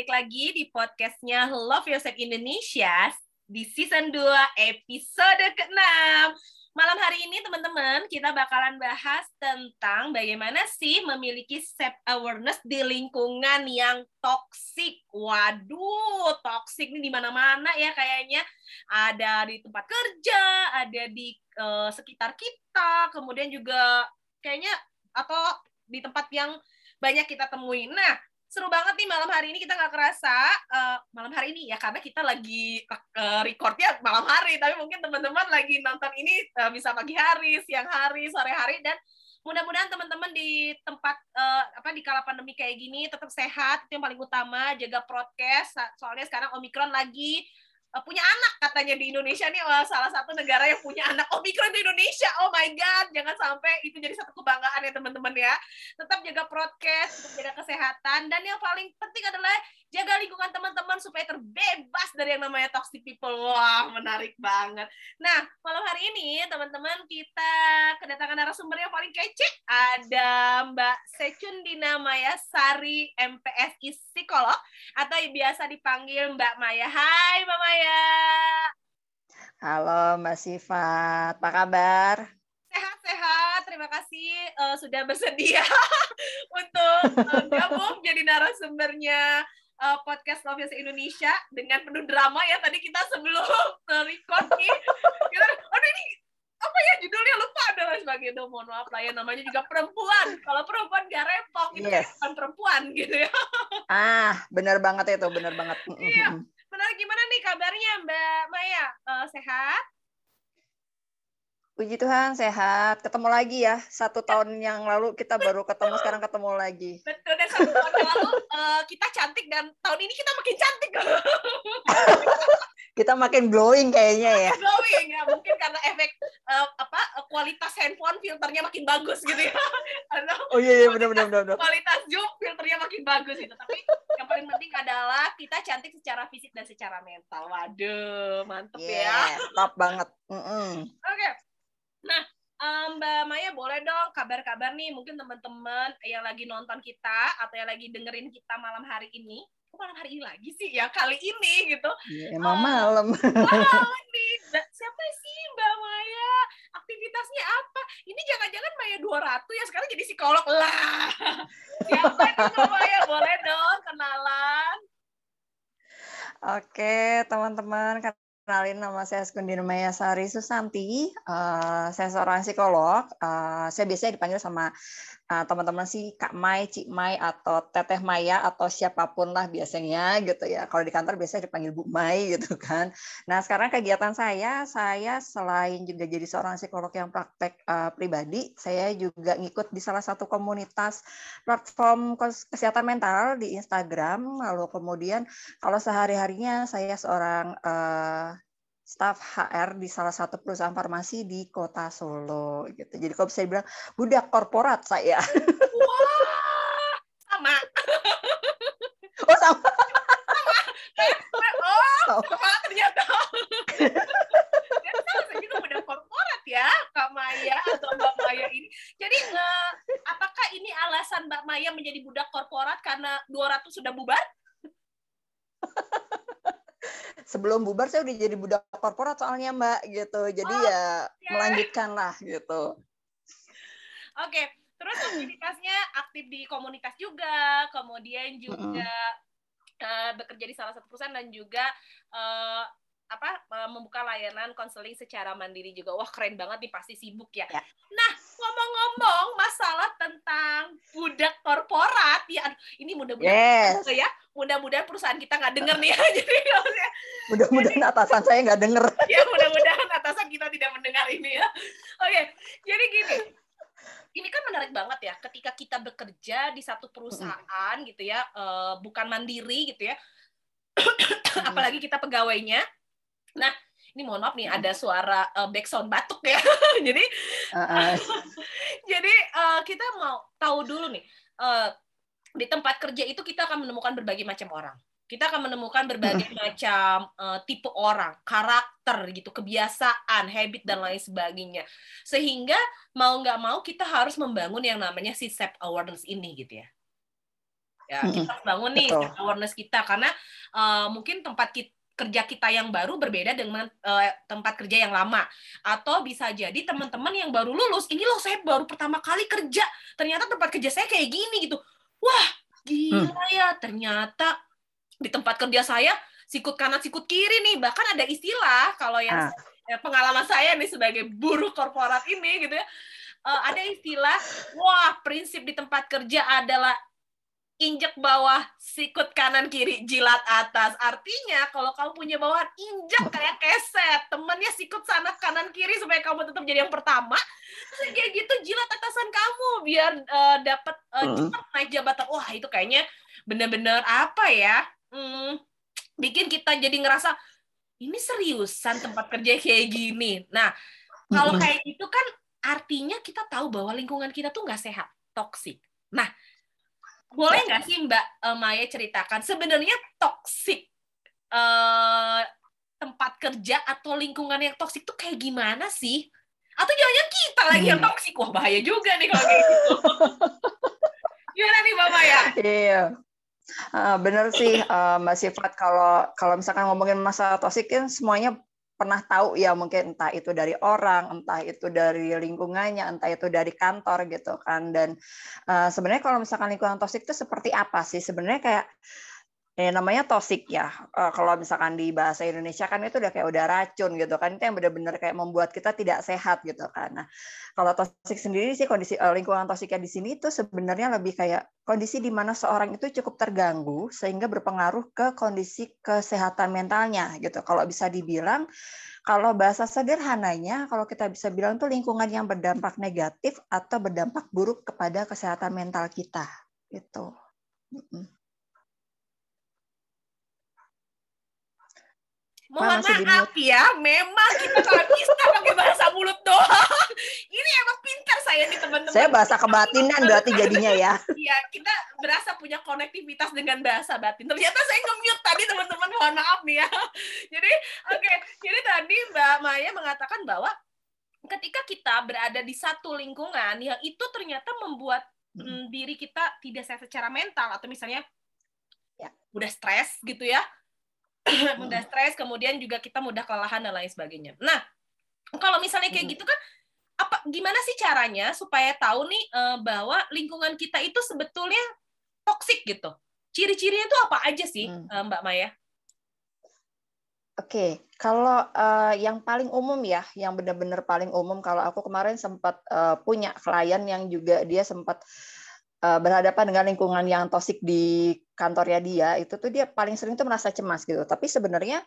balik lagi di podcastnya Love Yourself Indonesia di season 2 episode ke-6. Malam hari ini teman-teman kita bakalan bahas tentang bagaimana sih memiliki self awareness di lingkungan yang toksik. Waduh, toksik ini di mana-mana ya kayaknya. Ada di tempat kerja, ada di uh, sekitar kita, kemudian juga kayaknya atau di tempat yang banyak kita temuin. Nah, seru banget nih malam hari ini kita nggak kerasa uh, malam hari ini ya karena kita lagi uh, recordnya malam hari tapi mungkin teman-teman lagi nonton ini uh, bisa pagi hari siang hari sore hari dan mudah-mudahan teman-teman di tempat uh, apa di kala pandemi kayak gini tetap sehat itu yang paling utama jaga prokes soalnya sekarang omikron lagi punya anak katanya di Indonesia nih uh, salah satu negara yang punya anak Omikron di Indonesia. Oh my god, jangan sampai itu jadi satu kebanggaan ya teman-teman ya. Tetap jaga prokes, tetap jaga kesehatan dan yang paling penting adalah jaga lingkungan teman-teman supaya terbebas dari yang namanya toxic people. Wah, menarik banget. Nah, malam hari ini teman-teman kita kedatangan narasumber yang paling kece. Ada Mbak Secun Dina Maya Sari MPSI Psikolog atau biasa dipanggil Mbak Maya. Hai Mbak Maya. Halo Mbak Sifat, apa kabar? Sehat-sehat, terima kasih uh, sudah bersedia untuk uh, gabung jadi narasumbernya uh, podcast Love Yourself Indonesia dengan penuh drama ya. Tadi kita sebelum record nih kita aduh ini apa ya judulnya? Lupa dan lain sebagainya Duh, mohon maaf lah ya. Namanya juga perempuan. Kalau perempuan gak repot itu yes. bukan perempuan gitu ya. Ah benar banget itu benar banget. Iya. benar gimana nih kabarnya Mbak Maya? Uh, sehat Puji Tuhan sehat. Ketemu lagi ya. Satu tahun yang lalu kita baru ketemu, sekarang ketemu lagi. Betul, dan satu tahun yang lalu uh, kita cantik dan tahun ini kita makin cantik. kita makin glowing kayaknya ya. Glowing ya, mungkin karena efek uh, apa kualitas handphone filternya makin bagus gitu ya. oh iya, iya benar benar benar. Kualitas zoom filternya makin bagus gitu. Tapi yang paling penting adalah kita cantik secara fisik dan secara mental. Waduh, mantep yeah, ya. Top banget. Mm -mm. Oke. Okay. Nah, Mbak Maya boleh dong kabar-kabar nih mungkin teman-teman yang lagi nonton kita atau yang lagi dengerin kita malam hari ini. Kok malam hari ini lagi sih ya kali ini gitu. Ya, emang uh, malam. Malam nih. Siapa sih Mbak Maya? Aktivitasnya apa? Ini jangan-jangan Maya 200 ya sekarang jadi psikolog lah. Siapa nih Mbak Maya? Boleh dong kenalan. Oke, teman-teman, Kenalin nama saya Skundin Maya Sari Susanti. Uh, saya seorang psikolog. Uh, saya biasanya dipanggil sama uh, teman-teman sih Kak Mai, Cik Mai, atau Teteh Maya, atau siapa pun lah biasanya gitu ya. Kalau di kantor biasanya dipanggil Bu Mai gitu kan. Nah sekarang kegiatan saya, saya selain juga jadi seorang psikolog yang praktek uh, pribadi, saya juga ngikut di salah satu komunitas platform kesehatan mental di Instagram. Lalu kemudian kalau sehari-harinya saya seorang uh, staf HR di salah satu perusahaan farmasi di kota Solo gitu. Jadi kalau bisa dibilang budak korporat saya. Wah, sama. Oh sama. Oh, sama ternyata. Sama juga budak korporat ya, Kak Maya atau Mbak Maya ini. Jadi apakah ini alasan Mbak Maya menjadi budak korporat karena 200 sudah bubar? Sebelum bubar saya udah jadi budak korporat soalnya mbak gitu jadi oh, ya yeah. melanjutkan lah gitu oke okay. terus aktivitasnya aktif di komunitas juga kemudian juga mm -hmm. uh, bekerja di salah satu perusahaan dan juga uh, apa eh, membuka layanan konseling secara mandiri juga. Wah, keren banget nih pasti sibuk ya. ya. Nah, ngomong-ngomong masalah tentang budak korporat ya ini mudah-mudahan yes. ya. Mudah-mudahan perusahaan kita nggak denger nih ya. Jadi mudah-mudahan atasan saya nggak denger. Ya, mudah-mudahan atasan kita tidak mendengar ini ya. Oke, jadi gini. Ini kan menarik banget ya ketika kita bekerja di satu perusahaan gitu ya, uh, bukan mandiri gitu ya. apalagi kita pegawainya Nah, ini mohon maaf nih ada suara uh, background batuk ya. jadi uh -uh. jadi uh, kita mau tahu dulu nih uh, di tempat kerja itu kita akan menemukan berbagai macam orang. Kita akan menemukan berbagai macam uh, tipe orang, karakter gitu, kebiasaan, habit dan lain sebagainya. Sehingga mau nggak mau kita harus membangun yang namanya si self awareness ini gitu ya. Ya, kita harus bangun nih Betul. awareness kita karena uh, mungkin tempat kita kerja kita yang baru berbeda dengan uh, tempat kerja yang lama atau bisa jadi teman-teman yang baru lulus ini loh saya baru pertama kali kerja ternyata tempat kerja saya kayak gini gitu wah gila hmm. ya ternyata di tempat kerja saya sikut kanan sikut kiri nih bahkan ada istilah kalau yang ah. pengalaman saya nih sebagai buruh korporat ini gitu ya uh, ada istilah wah prinsip di tempat kerja adalah injek bawah, sikut kanan kiri, jilat atas. Artinya kalau kamu punya bawahan injek kayak keset, temennya sikut sana kanan kiri supaya kamu tetap jadi yang pertama. Terus kayak gitu jilat atasan kamu biar uh, dapat uh, cepat naik jabatan. Wah itu kayaknya bener-bener apa ya? Hmm, bikin kita jadi ngerasa ini seriusan tempat kerja kayak gini. Nah kalau kayak gitu kan artinya kita tahu bahwa lingkungan kita tuh nggak sehat, toksik. Nah boleh nggak sih Mbak uh, Maya ceritakan sebenarnya toksik uh, tempat kerja atau lingkungan yang toksik tuh kayak gimana sih? Atau jangan-jangan kita lagi yang toksik? Wah bahaya juga nih kalau kayak gitu. gimana nih Mbak Maya? Iya. Uh, bener sih uh, Mbak Sifat kalau kalau misalkan ngomongin masalah toksik kan semuanya pernah tahu ya mungkin entah itu dari orang, entah itu dari lingkungannya, entah itu dari kantor gitu kan. Dan uh, sebenarnya kalau misalkan lingkungan toksik itu seperti apa sih? Sebenarnya kayak ya namanya tosik ya. Uh, kalau misalkan di bahasa Indonesia kan itu udah kayak udah racun gitu kan. Itu yang benar-benar kayak membuat kita tidak sehat gitu kan. Nah, kalau tosik sendiri sih kondisi uh, lingkungan tosiknya di sini itu sebenarnya lebih kayak kondisi di mana seorang itu cukup terganggu sehingga berpengaruh ke kondisi kesehatan mentalnya gitu. Kalau bisa dibilang kalau bahasa sederhananya, kalau kita bisa bilang itu lingkungan yang berdampak negatif atau berdampak buruk kepada kesehatan mental kita, gitu. Mohon maaf ya, memang kita nggak bisa pakai bahasa mulut doang. Ini emang pintar saya nih teman-teman. Saya bahasa kebatinan berarti jadinya ya. Iya, kita berasa punya konektivitas dengan bahasa batin. Ternyata saya nge-mute tadi teman-teman, mohon maaf nih ya. Jadi, oke, okay. jadi tadi Mbak Maya mengatakan bahwa ketika kita berada di satu lingkungan yang itu ternyata membuat hmm. diri kita tidak sehat secara mental atau misalnya ya. udah stres gitu ya mudah stres, kemudian juga kita mudah kelelahan dan lain sebagainya. Nah, kalau misalnya kayak gitu kan apa gimana sih caranya supaya tahu nih uh, bahwa lingkungan kita itu sebetulnya toksik gitu. Ciri-cirinya itu apa aja sih, hmm. uh, Mbak Maya? Oke, okay. kalau uh, yang paling umum ya, yang benar-benar paling umum kalau aku kemarin sempat uh, punya klien yang juga dia sempat uh, berhadapan dengan lingkungan yang toksik di kantornya dia, itu tuh dia paling sering tuh merasa cemas gitu. Tapi sebenarnya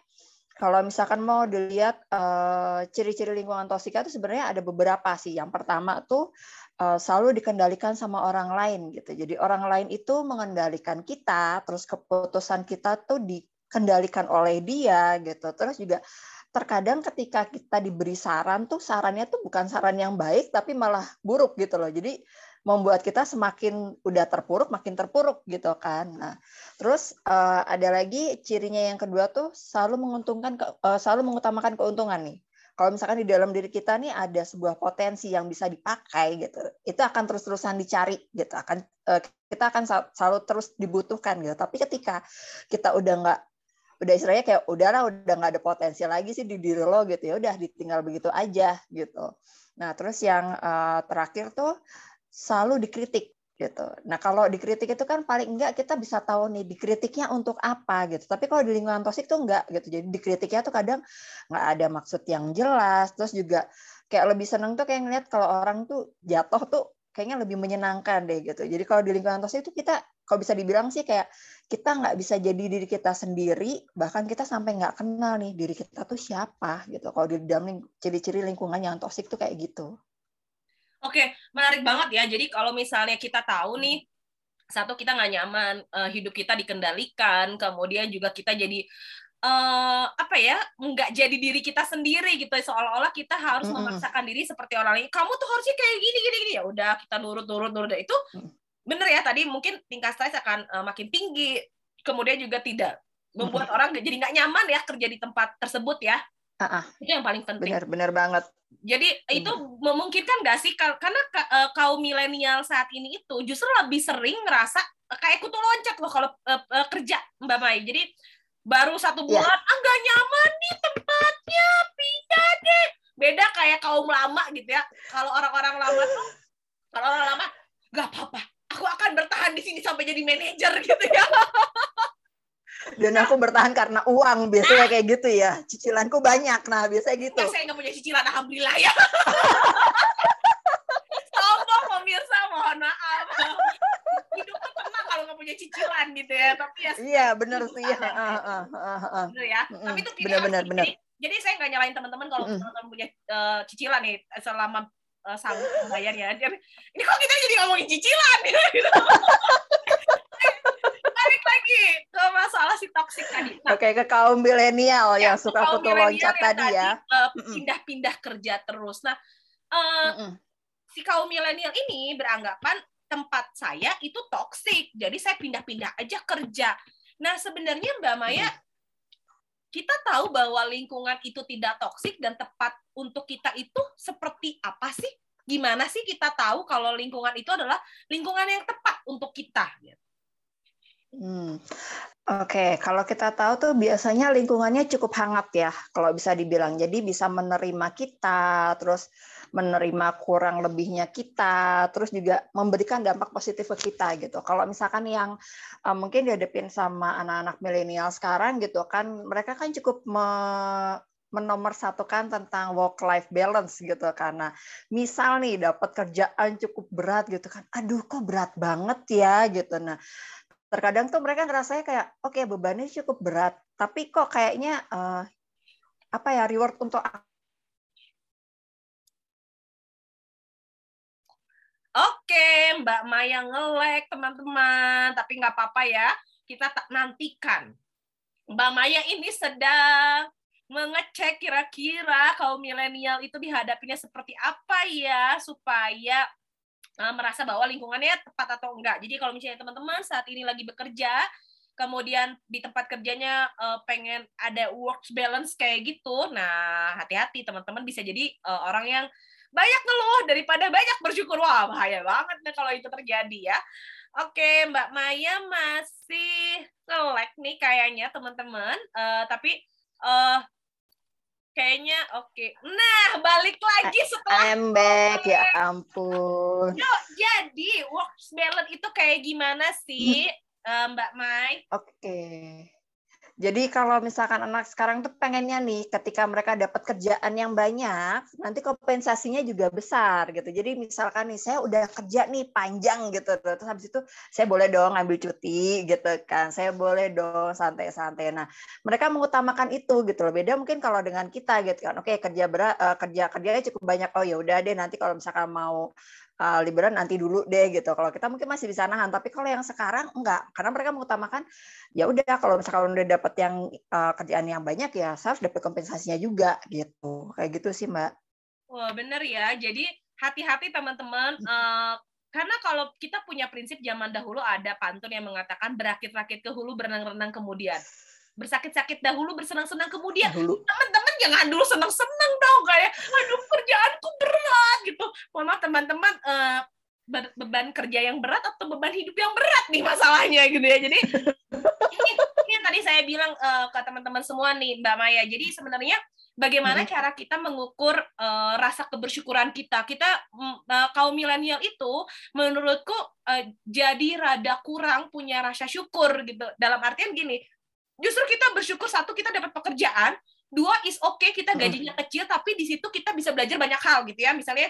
kalau misalkan mau dilihat uh, ciri-ciri lingkungan toksik itu sebenarnya ada beberapa sih. Yang pertama tuh uh, selalu dikendalikan sama orang lain gitu. Jadi orang lain itu mengendalikan kita, terus keputusan kita tuh dikendalikan oleh dia gitu. Terus juga terkadang ketika kita diberi saran tuh sarannya tuh bukan saran yang baik tapi malah buruk gitu loh. Jadi membuat kita semakin udah terpuruk makin terpuruk gitu kan. Nah, terus uh, ada lagi cirinya yang kedua tuh selalu menguntungkan uh, selalu mengutamakan keuntungan nih. Kalau misalkan di dalam diri kita nih ada sebuah potensi yang bisa dipakai gitu, itu akan terus-terusan dicari gitu, akan uh, kita akan selalu terus dibutuhkan gitu. Tapi ketika kita udah nggak udah istilahnya kayak udahlah udah nggak ada potensi lagi sih di diri lo gitu ya udah ditinggal begitu aja gitu. Nah terus yang uh, terakhir tuh selalu dikritik gitu. Nah kalau dikritik itu kan paling enggak kita bisa tahu nih dikritiknya untuk apa gitu. Tapi kalau di lingkungan toksik tuh enggak gitu. Jadi dikritiknya tuh kadang nggak ada maksud yang jelas. Terus juga kayak lebih seneng tuh kayak ngeliat kalau orang tuh jatuh tuh kayaknya lebih menyenangkan deh gitu. Jadi kalau di lingkungan toksik itu kita kalau bisa dibilang sih kayak kita nggak bisa jadi diri kita sendiri, bahkan kita sampai nggak kenal nih diri kita tuh siapa gitu. Kalau di dalam ciri-ciri lingkungan yang toksik tuh kayak gitu. Oke, menarik banget ya. Jadi kalau misalnya kita tahu nih, satu kita nggak nyaman, uh, hidup kita dikendalikan, kemudian juga kita jadi uh, apa ya, nggak jadi diri kita sendiri gitu. Seolah-olah kita harus mm -hmm. memaksakan diri seperti orang lain. Kamu tuh harusnya kayak gini, gini, gini. Ya udah, kita nurut, nurut, nurut. Itu bener ya. Tadi mungkin tingkat stres akan uh, makin tinggi. Kemudian juga tidak membuat mm -hmm. orang jadi nggak nyaman ya kerja di tempat tersebut ya. Uh -uh. Itu yang paling penting. Benar, benar banget. Jadi itu memungkinkan nggak sih karena kaum milenial saat ini itu justru lebih sering ngerasa kayak kutu loncat loh kalau uh, uh, kerja Mbak Mai. Jadi baru satu iya. bulan, yeah. ah nggak nyaman nih tempatnya, pindah deh. Beda kayak kaum lama gitu ya. Kalau orang-orang lama tuh, kalau orang lama, nggak apa-apa, aku akan bertahan di sini sampai jadi manajer gitu ya. Dan aku bertahan karena uang, biasanya kayak gitu ya. Cicilanku banyak, nah biasanya gitu. Ya, saya nggak punya cicilan, alhamdulillah ya. Sombong pemirsa, mohon maaf. Hidup tuh tenang kalau nggak punya cicilan gitu ya. Tapi ya. Iya, benar sih. Ya. Uh, uh, uh, uh. Bener ya. Tapi itu benar, benar, benar. Jadi, jadi saya nggak nyalain teman-teman kalau mm. teman-teman punya uh, cicilan nih selama uh, sanggup membayar ya. Ini kok kita jadi ngomongin cicilan gitu lagi ke masalah si toxic tadi. Nah, Oke, ke kaum milenial ya, yang suka foto loncat tadi ya. Uh, pindah-pindah kerja terus. Nah, uh, mm -mm. si kaum milenial ini beranggapan tempat saya itu toxic, jadi saya pindah-pindah aja kerja. Nah, sebenarnya Mbak Maya, kita tahu bahwa lingkungan itu tidak toksik dan tepat untuk kita itu seperti apa sih? Gimana sih kita tahu kalau lingkungan itu adalah lingkungan yang tepat untuk kita? Gitu. Hmm. Oke, kalau kita tahu tuh biasanya lingkungannya cukup hangat ya, kalau bisa dibilang. Jadi bisa menerima kita, terus menerima kurang lebihnya kita, terus juga memberikan dampak positif ke kita gitu. Kalau misalkan yang uh, mungkin dihadapin sama anak-anak milenial sekarang gitu kan, mereka kan cukup me menomorsatukan tentang work life balance gitu karena misal nih dapat kerjaan cukup berat gitu kan aduh kok berat banget ya gitu nah terkadang tuh mereka ngerasanya kayak oke okay, bebannya cukup berat tapi kok kayaknya uh, apa ya reward untuk Oke, Mbak Maya ngelek teman-teman, tapi nggak apa-apa ya. Kita tak nantikan. Mbak Maya ini sedang mengecek kira-kira kaum milenial itu dihadapinya seperti apa ya supaya uh, merasa bahwa lingkungannya tepat atau enggak. Jadi kalau misalnya teman-teman saat ini lagi bekerja, kemudian di tempat kerjanya uh, pengen ada work balance kayak gitu, nah hati-hati teman-teman bisa jadi uh, orang yang banyak ngeluh daripada banyak bersyukur. Wah bahaya banget nih kalau itu terjadi ya. Oke, Mbak Maya masih selek nih kayaknya teman-teman. Uh, tapi uh, Kayaknya oke. Okay. Nah, balik lagi setelah I'm back, ya ampun. Yuk, jadi work balance itu kayak gimana sih, Mbak Mai? Oke. Okay. Jadi kalau misalkan anak sekarang tuh pengennya nih ketika mereka dapat kerjaan yang banyak, nanti kompensasinya juga besar gitu. Jadi misalkan nih saya udah kerja nih panjang gitu, terus habis itu saya boleh dong ambil cuti gitu kan. Saya boleh dong santai-santai. Nah, mereka mengutamakan itu gitu loh. Beda mungkin kalau dengan kita gitu kan. Oke, kerja berat uh, kerja kerjanya cukup banyak. Oh ya udah deh nanti kalau misalkan mau uh, liburan nanti dulu deh gitu. Kalau kita mungkin masih bisa nahan, tapi kalau yang sekarang enggak, karena mereka mengutamakan ya udah kalau misalkan udah dapat yang uh, kerjaan yang banyak ya saya harus dapat kompensasinya juga gitu. Kayak gitu sih, Mbak. Wah, bener ya. Jadi hati-hati teman-teman uh, karena kalau kita punya prinsip zaman dahulu ada pantun yang mengatakan berakit-rakit ke hulu berenang-renang kemudian bersakit-sakit dahulu, bersenang-senang kemudian. Teman-teman jangan dulu senang-senang dong kayak aduh kerjaanku berat gitu. Mohon maaf teman-teman uh, beban kerja yang berat atau beban hidup yang berat nih masalahnya gitu ya. Jadi ini, ini yang tadi saya bilang uh, ke teman-teman semua nih Mbak Maya. Jadi sebenarnya bagaimana hmm. cara kita mengukur uh, rasa kebersyukuran kita. Kita uh, kaum milenial itu menurutku uh, jadi rada kurang punya rasa syukur gitu. Dalam artian gini, justru kita bersyukur satu kita dapat pekerjaan dua is oke okay, kita gajinya hmm. kecil tapi di situ kita bisa belajar banyak hal gitu ya misalnya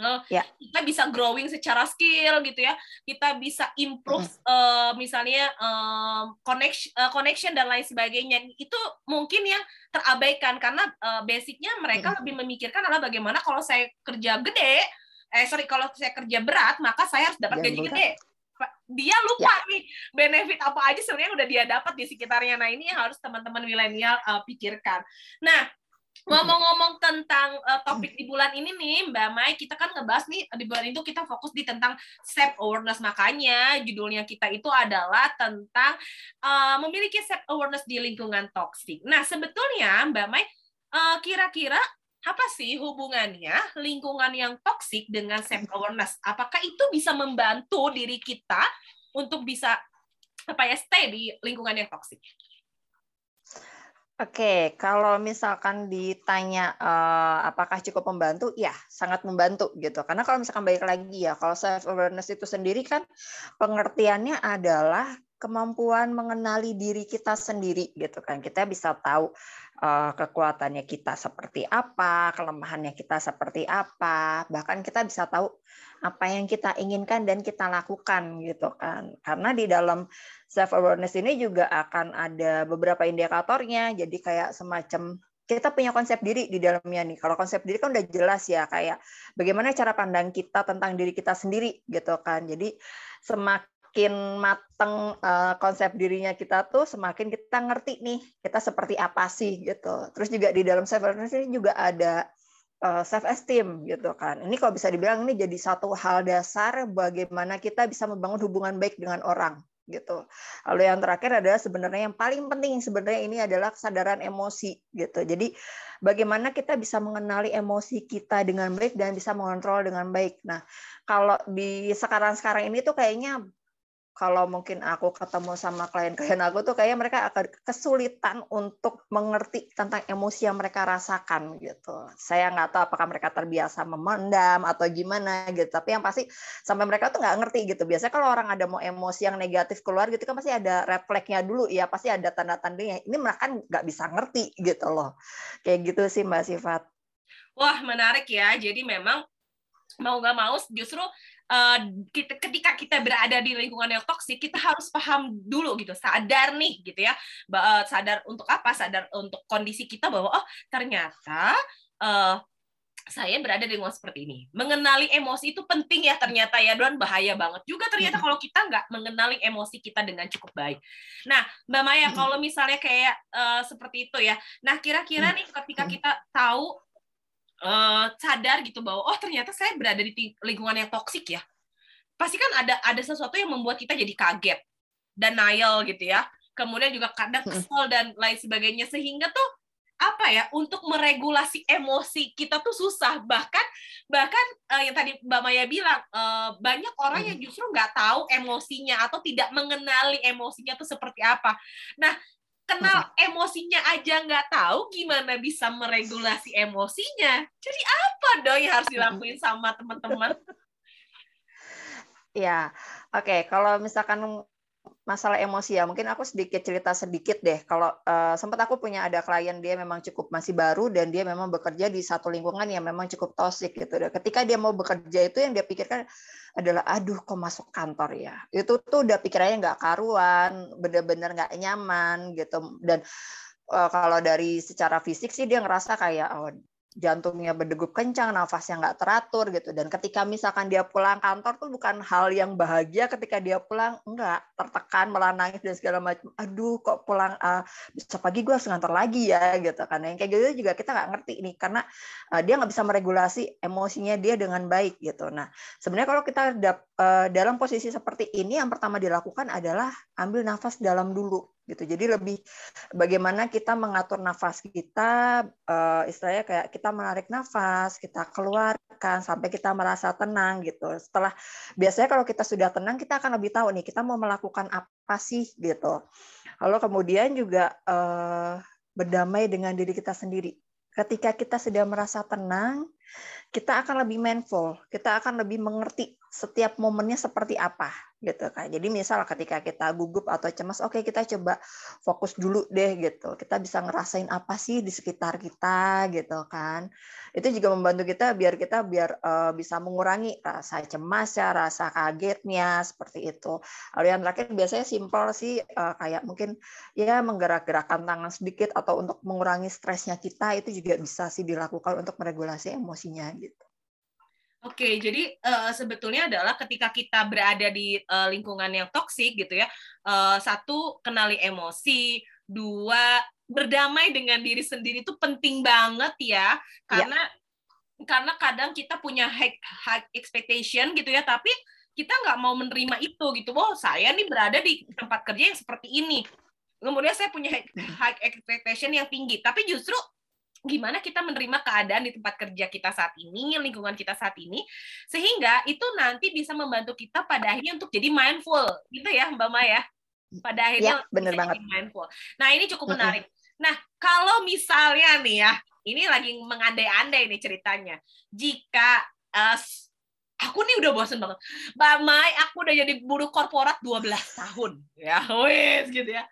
uh, ya. kita bisa growing secara skill gitu ya kita bisa improve hmm. uh, misalnya uh, connection uh, connection dan lain sebagainya itu mungkin yang terabaikan karena uh, basicnya mereka hmm. lebih memikirkan adalah bagaimana kalau saya kerja gede eh sorry kalau saya kerja berat maka saya harus dapat gaji gede dia lupa ya. nih benefit apa aja sebenarnya udah dia dapat di sekitarnya. Nah ini yang harus teman-teman milenial uh, pikirkan. Nah ngomong-ngomong tentang uh, topik di bulan ini nih Mbak Mai, kita kan ngebahas nih di bulan itu kita fokus di tentang self awareness makanya judulnya kita itu adalah tentang uh, memiliki self awareness di lingkungan toksik. Nah sebetulnya Mbak Mai uh, kira-kira apa sih hubungannya lingkungan yang toksik dengan self awareness? Apakah itu bisa membantu diri kita untuk bisa apa ya stay di lingkungan yang toksik? Oke, kalau misalkan ditanya uh, apakah cukup membantu, ya sangat membantu gitu. Karena kalau misalkan baik lagi ya, kalau self awareness itu sendiri kan pengertiannya adalah kemampuan mengenali diri kita sendiri gitu kan. Kita bisa tahu kekuatannya kita seperti apa, kelemahannya kita seperti apa, bahkan kita bisa tahu apa yang kita inginkan dan kita lakukan gitu kan. Karena di dalam self awareness ini juga akan ada beberapa indikatornya. Jadi kayak semacam kita punya konsep diri di dalamnya nih. Kalau konsep diri kan udah jelas ya kayak bagaimana cara pandang kita tentang diri kita sendiri gitu kan. Jadi semakin semakin mateng uh, konsep dirinya kita tuh semakin kita ngerti nih kita seperti apa sih gitu. Terus juga di dalam self awareness ini juga ada uh, eh, self esteem gitu kan. Ini kalau bisa dibilang ini jadi satu hal dasar bagaimana kita bisa membangun hubungan baik dengan orang gitu. Lalu yang terakhir adalah sebenarnya yang paling penting sebenarnya ini adalah kesadaran emosi gitu. Jadi bagaimana kita bisa mengenali emosi kita dengan baik dan bisa mengontrol dengan baik. Nah, kalau di sekarang-sekarang ini tuh kayaknya kalau mungkin aku ketemu sama klien-klien aku tuh kayaknya mereka akan kesulitan untuk mengerti tentang emosi yang mereka rasakan gitu. Saya nggak tahu apakah mereka terbiasa memendam atau gimana gitu. Tapi yang pasti sampai mereka tuh nggak ngerti gitu. Biasanya kalau orang ada mau emosi yang negatif keluar gitu kan pasti ada refleksnya dulu ya, pasti ada tanda-tandanya. Ini mereka kan nggak bisa ngerti gitu loh. Kayak gitu sih Mbak Sifat. Wah menarik ya. Jadi memang mau nggak mau justru uh, kita, ketika kita berada di lingkungan yang toksik kita harus paham dulu gitu sadar nih gitu ya. Uh, sadar untuk apa? Sadar untuk kondisi kita bahwa oh ternyata uh, saya berada di lingkungan seperti ini. Mengenali emosi itu penting ya ternyata ya dan bahaya banget. Juga ternyata kalau kita nggak mengenali emosi kita dengan cukup baik. Nah, Mbak Maya kalau misalnya kayak uh, seperti itu ya. Nah, kira-kira nih ketika kita tahu uh, sadar gitu bahwa oh ternyata saya berada di lingkungan yang toksik ya pasti kan ada ada sesuatu yang membuat kita jadi kaget dan nail gitu ya. Kemudian juga kadang kesel dan lain sebagainya. Sehingga tuh apa ya untuk meregulasi emosi kita tuh susah. Bahkan bahkan uh, yang tadi Mbak Maya bilang uh, banyak orang yang justru nggak tahu emosinya atau tidak mengenali emosinya tuh seperti apa. Nah kenal emosinya aja nggak tahu gimana bisa meregulasi emosinya. Jadi apa dong yang harus dilakuin sama teman-teman? Ya, oke. Okay. Kalau misalkan masalah emosi ya, mungkin aku sedikit cerita sedikit deh. Kalau uh, sempat aku punya ada klien dia memang cukup masih baru dan dia memang bekerja di satu lingkungan yang memang cukup toksik gitu. Dan ketika dia mau bekerja itu yang dia pikirkan adalah aduh kok masuk kantor ya itu tuh udah pikirannya nggak karuan bener-bener nggak nyaman gitu dan uh, kalau dari secara fisik sih dia ngerasa kayak oh jantungnya berdegup kencang, nafasnya nggak teratur gitu. Dan ketika misalkan dia pulang kantor tuh bukan hal yang bahagia ketika dia pulang, enggak, tertekan, malah nangis dan segala macam. Aduh, kok pulang uh, besok pagi gue harus ngantor lagi ya gitu kan. Yang kayak gitu juga kita nggak ngerti nih karena uh, dia nggak bisa meregulasi emosinya dia dengan baik gitu. Nah, sebenarnya kalau kita uh, dalam posisi seperti ini yang pertama dilakukan adalah ambil nafas dalam dulu gitu. Jadi lebih bagaimana kita mengatur nafas kita uh, istilahnya kayak kita menarik nafas, kita keluarkan sampai kita merasa tenang gitu. Setelah biasanya kalau kita sudah tenang kita akan lebih tahu nih kita mau melakukan apa sih gitu. Lalu kemudian juga uh, berdamai dengan diri kita sendiri. Ketika kita sudah merasa tenang, kita akan lebih mindful, kita akan lebih mengerti setiap momennya seperti apa gitu kan. Jadi misal ketika kita gugup atau cemas, oke okay, kita coba fokus dulu deh gitu. Kita bisa ngerasain apa sih di sekitar kita gitu kan. Itu juga membantu kita biar kita biar uh, bisa mengurangi rasa cemas ya, rasa kagetnya seperti itu. Lalu yang terakhir biasanya simpel sih uh, kayak mungkin ya menggerak-gerakkan tangan sedikit atau untuk mengurangi stresnya kita itu juga bisa sih dilakukan untuk meregulasi emosinya gitu. Oke, jadi uh, sebetulnya adalah ketika kita berada di uh, lingkungan yang toksik gitu ya, uh, satu kenali emosi, dua berdamai dengan diri sendiri itu penting banget ya, karena ya. karena kadang kita punya high, high expectation gitu ya, tapi kita nggak mau menerima itu gitu. Oh, saya nih berada di tempat kerja yang seperti ini. Kemudian saya punya high expectation yang tinggi, tapi justru gimana kita menerima keadaan di tempat kerja kita saat ini, lingkungan kita saat ini, sehingga itu nanti bisa membantu kita pada akhirnya untuk jadi mindful, gitu ya Mbak Maya. Pada akhirnya ya, bener banget. mindful. Nah ini cukup menarik. Nah kalau misalnya nih ya, ini lagi mengandai-andai nih ceritanya, jika uh, aku nih udah bosen banget. Mbak Mai, aku udah jadi buruh korporat 12 tahun. Ya, wes gitu ya.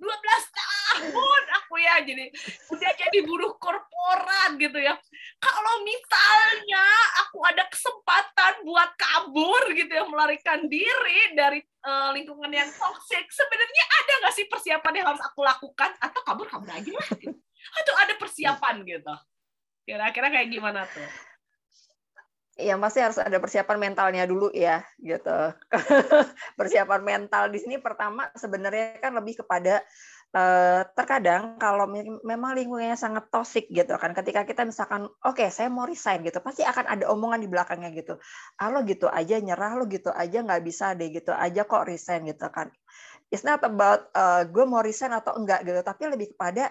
12 tahun aku ya jadi udah jadi buruh korporat gitu ya. Kalau misalnya aku ada kesempatan buat kabur gitu ya, melarikan diri dari uh, lingkungan yang toxic, sebenarnya ada nggak sih persiapan yang harus aku lakukan atau kabur kabur aja lah gitu. Atau ada persiapan gitu. Kira-kira kayak gimana tuh? Ya pasti harus ada persiapan mentalnya dulu ya gitu. Persiapan mental di sini pertama sebenarnya kan lebih kepada eh, terkadang kalau memang lingkungannya sangat toxic gitu kan ketika kita misalkan oke okay, saya mau resign gitu pasti akan ada omongan di belakangnya gitu. Ah lo gitu aja nyerah lo gitu aja nggak bisa deh gitu aja kok resign gitu kan. It's not about uh, gue mau resign atau enggak gitu tapi lebih kepada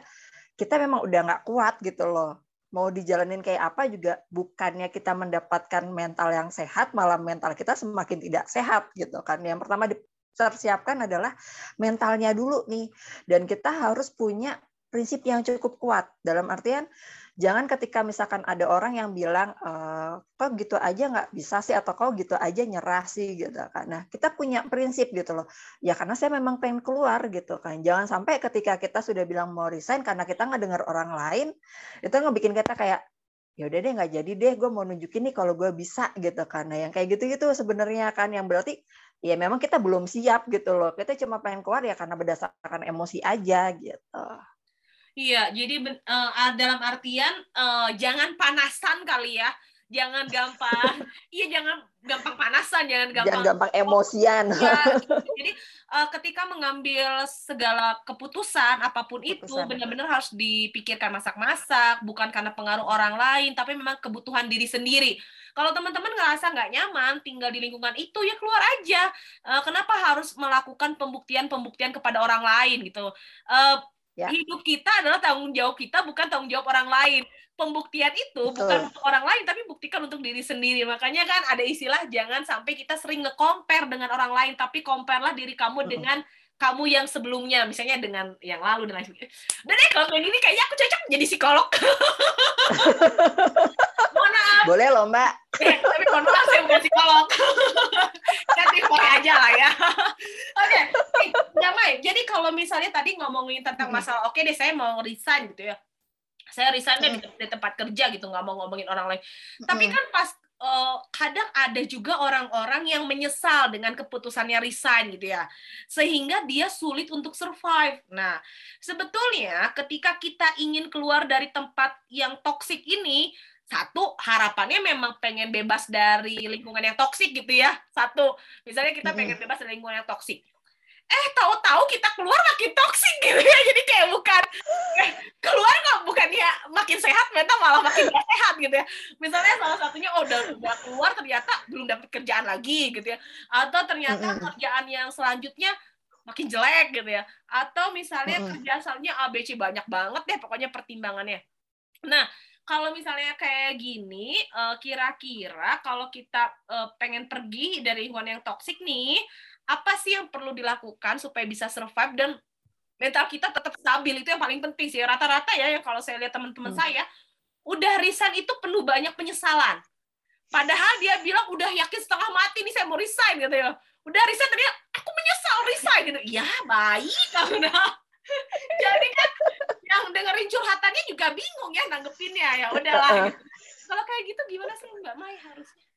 kita memang udah nggak kuat gitu loh mau dijalanin kayak apa juga bukannya kita mendapatkan mental yang sehat malah mental kita semakin tidak sehat gitu kan. Yang pertama dipersiapkan adalah mentalnya dulu nih. Dan kita harus punya prinsip yang cukup kuat. Dalam artian jangan ketika misalkan ada orang yang bilang e, kok gitu aja nggak bisa sih? atau kok gitu aja nyerah sih? gitu kan. Nah kita punya prinsip gitu loh. Ya karena saya memang pengen keluar gitu kan. Jangan sampai ketika kita sudah bilang mau resign karena kita nggak dengar orang lain itu ngebikin kita kayak ya udah deh nggak jadi deh gue mau nunjukin nih kalau gue bisa gitu nah yang kayak gitu gitu sebenarnya kan yang berarti ya memang kita belum siap gitu loh. Kita cuma pengen keluar ya karena berdasarkan emosi aja gitu Iya, jadi uh, dalam artian uh, jangan panasan kali ya, jangan gampang, iya jangan gampang panasan, jangan gampang, jangan gampang emosian. Ya, jadi uh, ketika mengambil segala keputusan apa pun keputusan. itu benar-benar harus dipikirkan masak-masak, bukan karena pengaruh orang lain, tapi memang kebutuhan diri sendiri. Kalau teman-teman ngerasa nggak nyaman tinggal di lingkungan itu, ya keluar aja. Uh, kenapa harus melakukan pembuktian-pembuktian kepada orang lain gitu? Uh, Ya. Hidup kita adalah tanggung jawab kita, bukan tanggung jawab orang lain. Pembuktian itu Betul. bukan untuk orang lain, tapi buktikan untuk diri sendiri. Makanya kan ada istilah jangan sampai kita sering nge-compare dengan orang lain, tapi compare-lah diri kamu dengan kamu yang sebelumnya, misalnya dengan yang lalu dan lain sebagainya. Dan deh kalau kayak gini kayaknya aku cocok jadi psikolog. Mohon maaf. Boleh loh Mbak. Eh, tapi mohon maaf saya bukan psikolog. Jadi boleh aja lah ya. Oke, okay. Damai. Jadi kalau misalnya tadi ngomongin tentang masalah, oke okay deh saya mau resign gitu ya. Saya resign hmm. di, di tempat kerja gitu, nggak mau ngomongin orang lain. Tapi kan pas uh, kadang ada juga orang-orang yang menyesal dengan keputusannya resign gitu ya. Sehingga dia sulit untuk survive. Nah, sebetulnya ketika kita ingin keluar dari tempat yang toksik ini, satu harapannya memang pengen bebas dari lingkungan yang toksik gitu ya. Satu, misalnya kita pengen bebas dari lingkungan yang toksik eh tahu-tahu kita keluar makin toksik gitu ya jadi kayak bukan eh, keluar nggak bukan ya makin sehat mental malah makin gak sehat gitu ya. Misalnya salah satunya oh udah udah keluar ternyata belum dapat kerjaan lagi gitu ya. Atau ternyata kerjaan yang selanjutnya makin jelek gitu ya. Atau misalnya kerjaan selanjutnya ABC banyak banget deh pokoknya pertimbangannya. Nah kalau misalnya kayak gini, eh, kira-kira kalau kita eh, pengen pergi dari lingkungan yang toksik nih, apa sih yang perlu dilakukan supaya bisa survive dan mental kita tetap stabil? Itu yang paling penting sih. Rata-rata ya yang kalau saya lihat teman-teman hmm. saya udah resign itu penuh banyak penyesalan. Padahal dia bilang udah yakin setengah mati nih saya mau resign gitu ya. Udah resign tadi aku menyesal resign gitu. Ya baik karena jadi kan yang dengerin curhatannya juga bingung ya nanggepinnya. Ya udahlah gitu. kalau kayak gitu gimana sih mbak Mai harusnya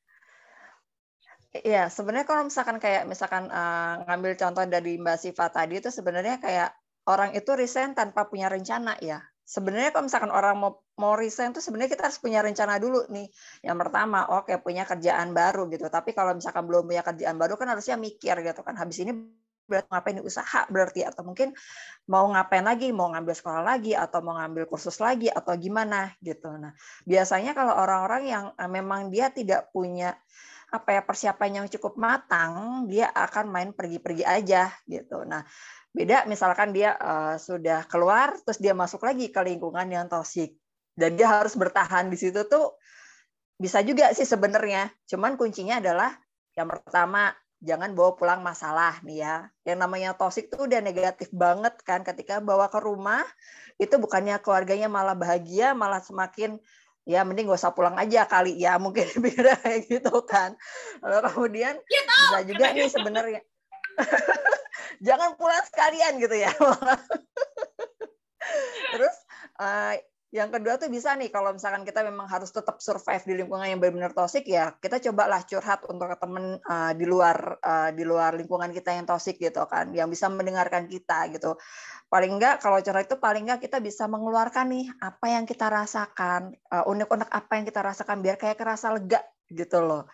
Iya, sebenarnya kalau misalkan kayak misalkan uh, ngambil contoh dari Mbak Siva tadi itu sebenarnya kayak orang itu resign tanpa punya rencana ya. Sebenarnya kalau misalkan orang mau mau resign itu sebenarnya kita harus punya rencana dulu nih. Yang pertama, oke okay, punya kerjaan baru gitu. Tapi kalau misalkan belum punya kerjaan baru kan harusnya mikir gitu kan. Habis ini berarti ngapain usaha berarti atau mungkin mau ngapain lagi mau ngambil sekolah lagi atau mau ngambil kursus lagi atau gimana gitu nah biasanya kalau orang-orang yang eh, memang dia tidak punya apa ya persiapan yang cukup matang, dia akan main pergi-pergi aja gitu. Nah, beda misalkan dia uh, sudah keluar terus dia masuk lagi ke lingkungan yang toksik. dan dia harus bertahan di situ tuh bisa juga sih sebenarnya. Cuman kuncinya adalah yang pertama jangan bawa pulang masalah nih ya. Yang namanya toxic tuh udah negatif banget kan ketika bawa ke rumah itu bukannya keluarganya malah bahagia, malah semakin ya mending gak usah pulang aja kali. Ya mungkin beda kayak gitu kan. Lalu kemudian ya, bisa juga nih sebenarnya. Jangan pulang sekalian gitu ya. Terus uh, yang kedua tuh bisa nih kalau misalkan kita memang harus tetap survive di lingkungan yang benar-benar toksik ya kita cobalah curhat untuk temen uh, di luar uh, di luar lingkungan kita yang toksik gitu kan yang bisa mendengarkan kita gitu. Paling enggak kalau curhat itu paling enggak kita bisa mengeluarkan nih apa yang kita rasakan uh, unek-unek apa yang kita rasakan biar kayak kerasa lega gitu loh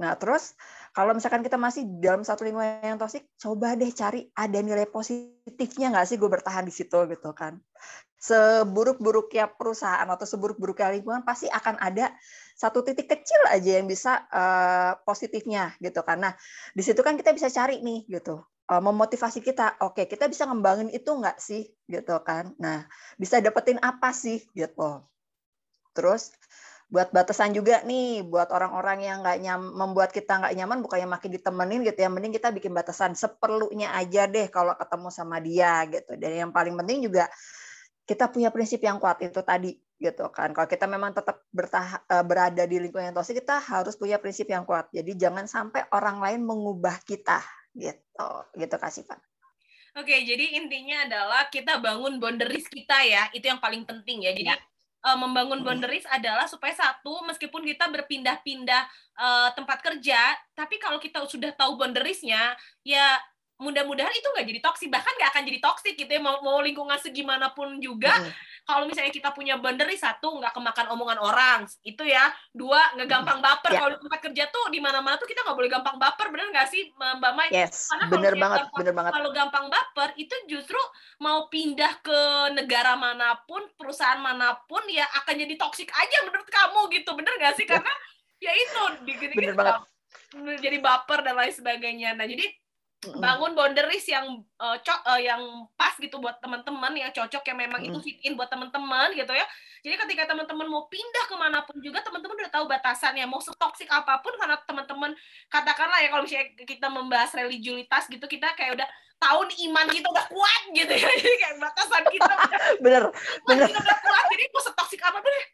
nah terus kalau misalkan kita masih dalam satu lingkungan yang toksik, coba deh cari ada nilai positifnya nggak sih gue bertahan di situ gitu kan. Seburuk-buruknya perusahaan atau seburuk-buruknya lingkungan pasti akan ada satu titik kecil aja yang bisa uh, positifnya gitu kan. Nah di situ kan kita bisa cari nih gitu uh, memotivasi kita. Oke kita bisa ngembangin itu nggak sih gitu kan. Nah bisa dapetin apa sih gitu. Terus buat batasan juga nih buat orang-orang yang nggak nyam membuat kita nggak nyaman bukannya makin ditemenin gitu ya mending kita bikin batasan. Seperlunya aja deh kalau ketemu sama dia gitu. Dan yang paling penting juga kita punya prinsip yang kuat itu tadi gitu kan. Kalau kita memang tetap bertah e, berada di lingkungan yang toksik kita harus punya prinsip yang kuat. Jadi jangan sampai orang lain mengubah kita gitu. Gitu kasih pak Oke, jadi intinya adalah kita bangun boundaries kita ya, itu yang paling penting ya. Jadi ya uh, membangun boundaries adalah supaya satu meskipun kita berpindah-pindah uh, tempat kerja tapi kalau kita sudah tahu boundariesnya ya mudah-mudahan itu nggak jadi toksik bahkan nggak akan jadi toksik gitu ya mau, mau lingkungan segimanapun juga mm. Kalau misalnya kita punya boundary satu nggak kemakan omongan orang itu ya. Dua nggak gampang baper. Yeah. kalau tempat kerja tuh di mana-mana tuh kita nggak boleh gampang baper bener nggak sih mbak Mai? Yes, karena bener banget gampang, bener banget. kalau gampang baper itu justru mau pindah ke negara mana pun perusahaan mana pun ya akan jadi toksik aja menurut kamu gitu. Bener nggak sih? Karena ya itu di, bener banget. jadi baper dan lain sebagainya. Nah jadi bangun boundaries yang uh, co- uh, yang pas gitu buat teman-teman yang cocok yang memang itu fit in buat teman-teman gitu ya. Jadi ketika teman-teman mau pindah ke mana pun juga teman-teman udah tahu batasannya. Mau setoksik apa pun karena teman-teman katakanlah ya kalau misalnya kita membahas religiulitas gitu kita kayak udah tahun iman kita udah kuat gitu ya. Jadi kayak batasan kita bener bener. kita udah kuat jadi mau setoksik apa pun ya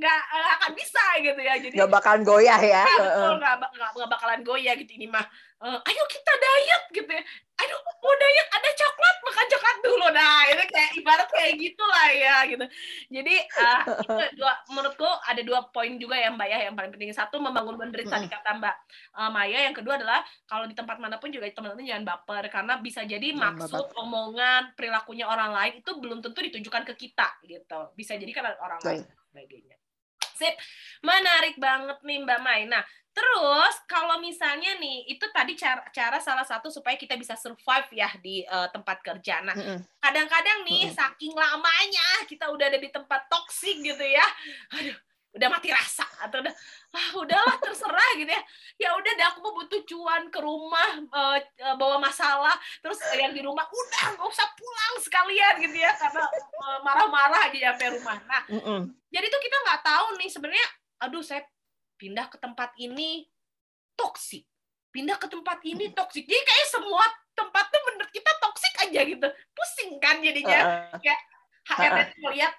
nggak akan bisa gitu ya. Jadi nggak bakalan goyah ya, ya betul nggak, nggak bakalan goyah gitu ini mah uh, ayo kita diet gitu ya. Ayo mau diet ada coklat makan coklat dulu. Nah itu kayak ibarat kayak gitulah ya gitu. Jadi uh, itu dua menurutku ada dua poin juga ya mbak ya. Yang paling penting satu membangun boundaries tadi kata mbak uh, Maya. Yang kedua adalah kalau di tempat mana pun juga teman-teman jangan baper karena bisa jadi maksud omongan perilakunya orang lain itu belum tentu ditujukan ke kita gitu. Bisa jadi kan orang lain sebagainya. Sip. Menarik banget nih mbak Mai. Nah Terus kalau misalnya nih itu tadi cara cara salah satu supaya kita bisa survive ya di uh, tempat kerja. Nah, kadang-kadang nih mm saking lamanya kita udah ada di tempat toksik gitu ya. Aduh, udah mati rasa atau udah ah udahlah terserah gitu ya. Ya udah deh aku butuh cuan ke rumah uh, bawa masalah terus yang di rumah udah nggak usah pulang sekalian gitu ya karena marah-marah uh, aja sampai rumah. Nah, mm -hmm. jadi tuh kita nggak tahu nih sebenarnya aduh saya pindah ke tempat ini toksik pindah ke tempat ini toksik jadi kayak semua tempat tuh menurut kita toksik aja gitu. Pusing kan jadinya. Uh, kayak HRD uh, melihat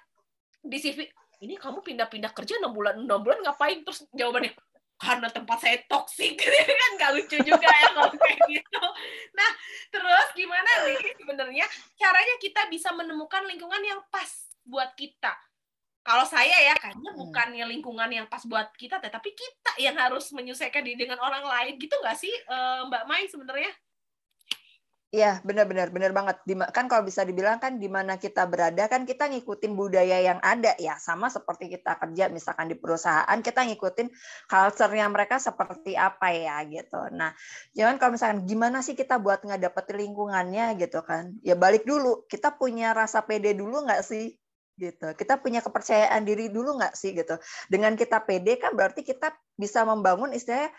di CV ini kamu pindah-pindah kerja enam bulan enam bulan ngapain? Terus jawabannya karena tempat saya toksik kan nggak lucu juga ya kalau kayak gitu. Nah terus gimana nih sebenarnya caranya kita bisa menemukan lingkungan yang pas buat kita kalau saya ya kayaknya hmm. bukannya lingkungan yang pas buat kita tetapi kita yang harus menyesuaikan diri dengan orang lain gitu nggak sih uh, Mbak Mai sebenarnya Iya, benar-benar, benar banget. Kan kalau bisa dibilang kan di mana kita berada kan kita ngikutin budaya yang ada ya, sama seperti kita kerja misalkan di perusahaan kita ngikutin culture-nya mereka seperti apa ya gitu. Nah, jangan kalau misalkan gimana sih kita buat nggak dapet lingkungannya gitu kan? Ya balik dulu, kita punya rasa pede dulu nggak sih gitu. Kita punya kepercayaan diri dulu nggak sih gitu. Dengan kita pede kan berarti kita bisa membangun istilahnya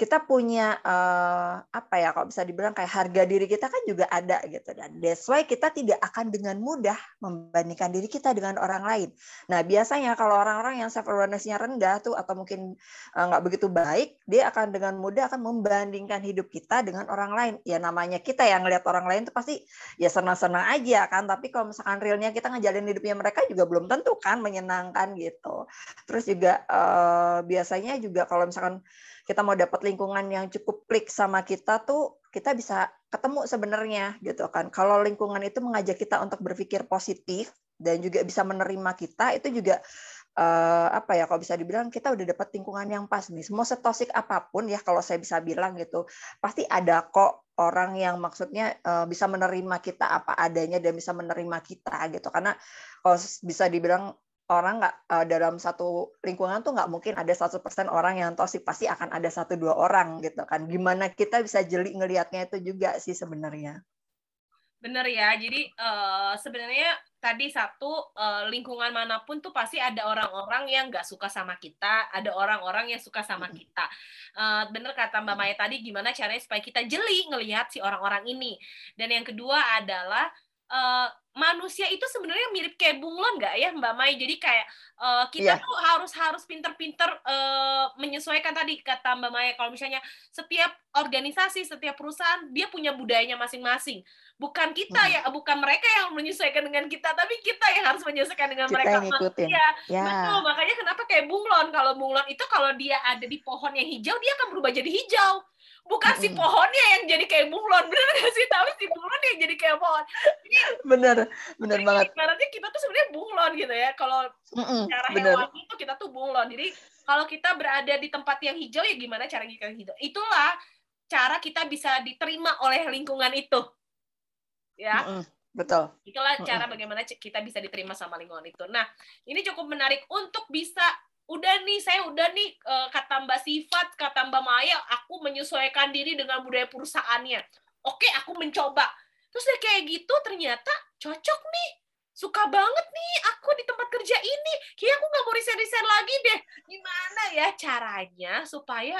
kita punya uh, apa ya kalau bisa dibilang kayak harga diri kita kan juga ada gitu dan that's why kita tidak akan dengan mudah membandingkan diri kita dengan orang lain. Nah biasanya kalau orang-orang yang self awareness-nya rendah tuh atau mungkin uh, nggak begitu baik, dia akan dengan mudah akan membandingkan hidup kita dengan orang lain. Ya namanya kita yang ngelihat orang lain tuh pasti ya senang-senang aja kan. Tapi kalau misalkan realnya kita ngejalin hidupnya mereka juga belum tentu kan menyenangkan gitu. Terus juga uh, biasanya juga kalau misalkan kita mau dapat lingkungan yang cukup klik sama kita tuh kita bisa ketemu sebenarnya gitu kan. Kalau lingkungan itu mengajak kita untuk berpikir positif dan juga bisa menerima kita itu juga uh, apa ya kalau bisa dibilang kita udah dapat lingkungan yang pas nih. Mau setosik apa pun ya kalau saya bisa bilang gitu, pasti ada kok orang yang maksudnya uh, bisa menerima kita apa adanya dan bisa menerima kita gitu. Karena kalau bisa dibilang orang nggak uh, dalam satu lingkungan tuh nggak mungkin ada 100% orang yang toksik pasti akan ada satu dua orang gitu kan. Gimana kita bisa jeli ngelihatnya itu juga sih sebenarnya. Bener ya jadi uh, sebenarnya tadi satu uh, lingkungan mana pun tuh pasti ada orang-orang yang nggak suka sama kita ada orang-orang yang suka sama kita. Uh, bener kata mbak Maya tadi gimana caranya supaya kita jeli ngelihat si orang-orang ini. Dan yang kedua adalah uh, manusia itu sebenarnya mirip kayak bunglon nggak ya Mbak Mai? Jadi kayak uh, kita yeah. tuh harus harus pinter-pinter uh, menyesuaikan tadi kata Mbak Mai kalau misalnya setiap organisasi, setiap perusahaan dia punya budayanya masing-masing. Bukan kita hmm. ya, bukan mereka yang menyesuaikan dengan kita, tapi kita yang harus menyesuaikan dengan kita mereka. Yang ngikutin. Ya, yeah. betul. Makanya kenapa kayak bunglon? Kalau bunglon itu kalau dia ada di pohon yang hijau, dia akan berubah jadi hijau bukan si pohonnya yang jadi kayak bunglon bener gak sih? Tapi si bunglon yang jadi kayak pohon. Jadi, bener bener banget. berarti kita tuh sebenarnya bunglon gitu ya. Kalau cara hewan itu kita tuh bunglon jadi kalau kita berada di tempat yang hijau ya gimana cara kita hijau? Itulah cara kita bisa diterima oleh lingkungan itu. Ya? Mm -mm. Betul. Itulah cara bagaimana kita bisa diterima sama lingkungan itu. Nah, ini cukup menarik. Untuk bisa udah nih saya udah nih uh, kata Mbak Sifat, kata Mbak Maya, aku menyesuaikan diri dengan budaya perusahaannya. Oke, aku mencoba. Terus ya kayak gitu ternyata cocok nih. Suka banget nih aku di tempat kerja ini. Kayaknya aku nggak mau resign-resign lagi deh. Gimana ya caranya supaya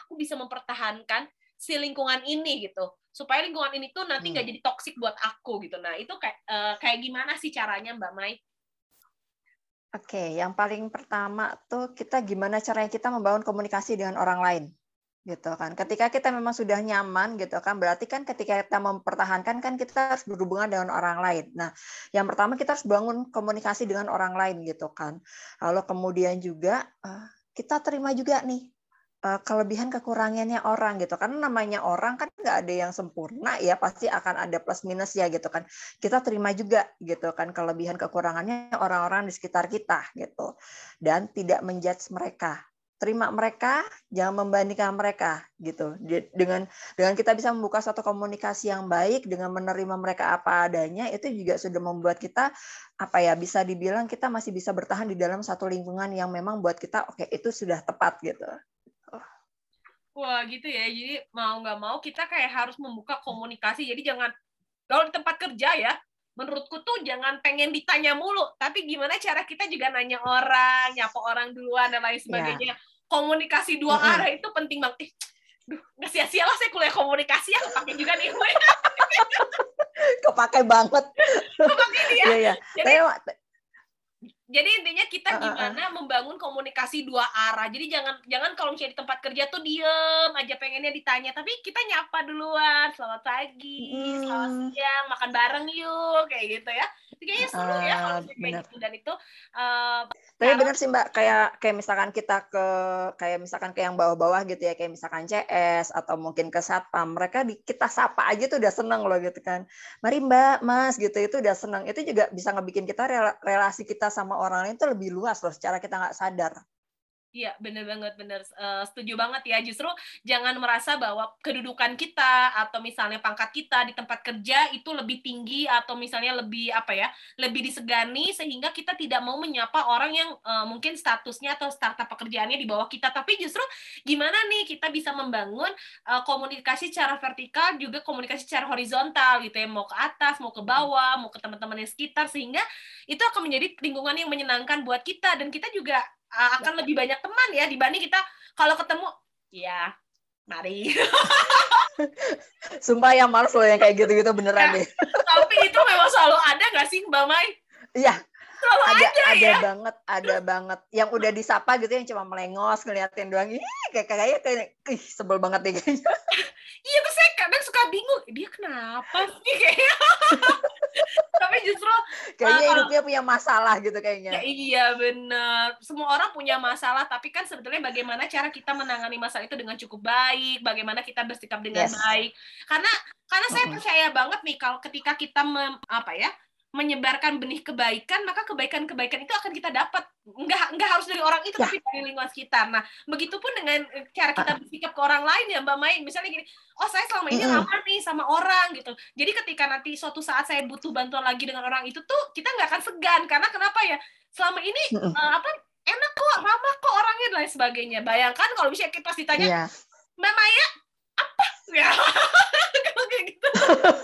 aku bisa mempertahankan si lingkungan ini gitu supaya lingkungan ini tuh nanti nggak hmm. jadi toksik buat aku gitu nah itu kayak uh, kayak gimana sih caranya mbak Mai Oke, yang paling pertama tuh kita gimana caranya kita membangun komunikasi dengan orang lain gitu kan. Ketika kita memang sudah nyaman gitu kan, berarti kan ketika kita mempertahankan kan kita harus berhubungan dengan orang lain. Nah, yang pertama kita harus bangun komunikasi dengan orang lain gitu kan. Lalu kemudian juga eh, kita terima juga nih Eh, kelebihan kekurangannya orang gitu. Karena namanya orang kan nggak ada yang sempurna ya pasti akan ada plus minus ya gitu kan. Kita terima juga gitu kan kelebihan kekurangannya orang-orang di sekitar kita gitu. Dan tidak menjudge mereka. Terima mereka jangan membandingkan mereka gitu. Dengan dengan kita bisa membuka suatu komunikasi yang baik dengan menerima mereka apa adanya itu juga sudah membuat kita apa ya bisa dibilang kita masih bisa bertahan di dalam satu lingkungan yang memang buat kita oke okay, itu sudah tepat gitu Wah gitu ya, jadi mau nggak mau kita kayak harus membuka komunikasi. Jadi jangan kalau di tempat kerja ya, menurutku tuh jangan pengen ditanya mulu, tapi gimana cara kita juga nanya orang, nyapa orang duluan dan lain iya. sebagainya. Yeah. Komunikasi dua mm -hmm. arah itu penting banget. Eh, duh, nggak sia-sia lah saya kuliah komunikasi ya kepake juga nih kepake banget. Kepake ya. Iya, iya. Jadi, jadi intinya kita gimana uh, uh, membangun komunikasi dua arah. Jadi jangan jangan kalau misalnya di tempat kerja tuh diem aja pengennya ditanya, tapi kita nyapa duluan, selamat pagi, hmm. selamat siang, makan bareng yuk, kayak gitu ya. Kayaknya seru uh, ya kalau kayak gitu dan itu. Uh, tapi benar sih mbak, kayak kayak misalkan kita ke kayak misalkan ke yang bawah-bawah gitu ya, kayak misalkan CS atau mungkin ke satpam, mereka di, kita sapa aja tuh udah seneng loh gitu kan. Mari mbak, mas gitu itu udah seneng. Itu juga bisa ngebikin kita relasi kita sama orang lain itu lebih luas loh secara kita nggak sadar. Iya, bener banget, bener. Uh, setuju banget ya. Justru jangan merasa bahwa kedudukan kita atau misalnya pangkat kita di tempat kerja itu lebih tinggi atau misalnya lebih apa ya, lebih disegani sehingga kita tidak mau menyapa orang yang uh, mungkin statusnya atau startup pekerjaannya di bawah kita. Tapi justru gimana nih kita bisa membangun uh, komunikasi secara vertikal juga komunikasi secara horizontal gitu ya, mau ke atas, mau ke bawah, mau ke teman-teman yang sekitar sehingga itu akan menjadi lingkungan yang menyenangkan buat kita dan kita juga akan lebih banyak teman ya dibanding kita kalau ketemu Iya, mari. Sumpah yang males loh yang kayak gitu-gitu beneran Ya, deh. Tapi itu memang selalu ada nggak sih Mbak Mai? Iya, Selalu ada ada, ada ya. banget, ada banget. Yang udah disapa gitu yang cuma melengos ngeliatin doang. Ih, kayak kayak kayak ih sebel banget deh kayaknya. Iya tuh saya kadang suka bingung, dia kenapa sih kayaknya. Tapi justru Kayaknya Ah. hidupnya punya masalah gitu ya kayaknya. iya benar. Semua orang punya masalah, tapi kan sebetulnya bagaimana cara kita menangani masalah itu dengan cukup baik, bagaimana kita bersikap dengan Yes. baik. Karena karena saya percaya banget nih kalau ketika kita mem- apa ya menyebarkan benih kebaikan maka kebaikan-kebaikan itu akan kita dapat. Nggak nggak harus dari orang itu Ya. tapi dari lingkungan sekitar. Nah begitupun dengan eh, cara kita bersikap ke orang lain ya mbak Mai. Misalnya gini oh saya selama ini ramah nih sama orang gitu. Jadi ketika nanti suatu saat saya butuh bantuan lagi dengan orang itu tuh kita nggak akan segan. Karena kenapa ya? Selama ini eh, apa enak kok ramah kok orangnya dan lain sebagainya. Bayangkan kalau misalnya kita pas ditanya Iya. mbak Maya apa? Ya kalau kayak gitu